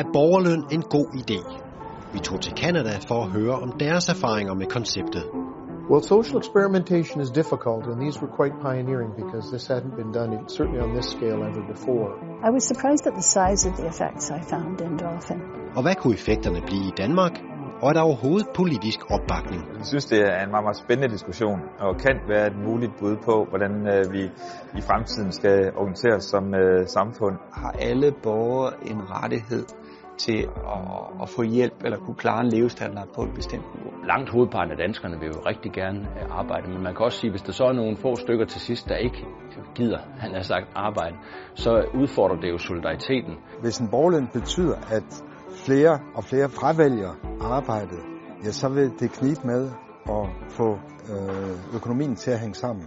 Er borgerløn en god idé? Vi tog til Canada for at høre om deres erfaringer med konceptet. Well, social experimentation is difficult, and these were quite pioneering because this hadn't been done, certainly on this scale, ever before. I was surprised at the size of the effects I found in Dolphin. Og hvad kunne effekterne blive i Danmark? Og er der overhovedet politisk opbakning? Jeg synes, det er en meget, meget spændende diskussion, og kan være et muligt bud på, hvordan øh, vi i fremtiden skal organisere os som øh, samfund. Har alle borgere en rettighed til at, at få hjælp eller kunne klare en levestandard på et bestemt niveau. Langt hovedparten af danskerne vil jo rigtig gerne arbejde, men man kan også sige, hvis der så er nogle få stykker til sidst, der ikke gider, han har sagt, arbejde, så udfordrer det jo solidariteten. Hvis en borgerløn betyder, at flere og flere fravælger arbejdet, ja, så vil det knibe med at få øh, økonomien til at hænge sammen.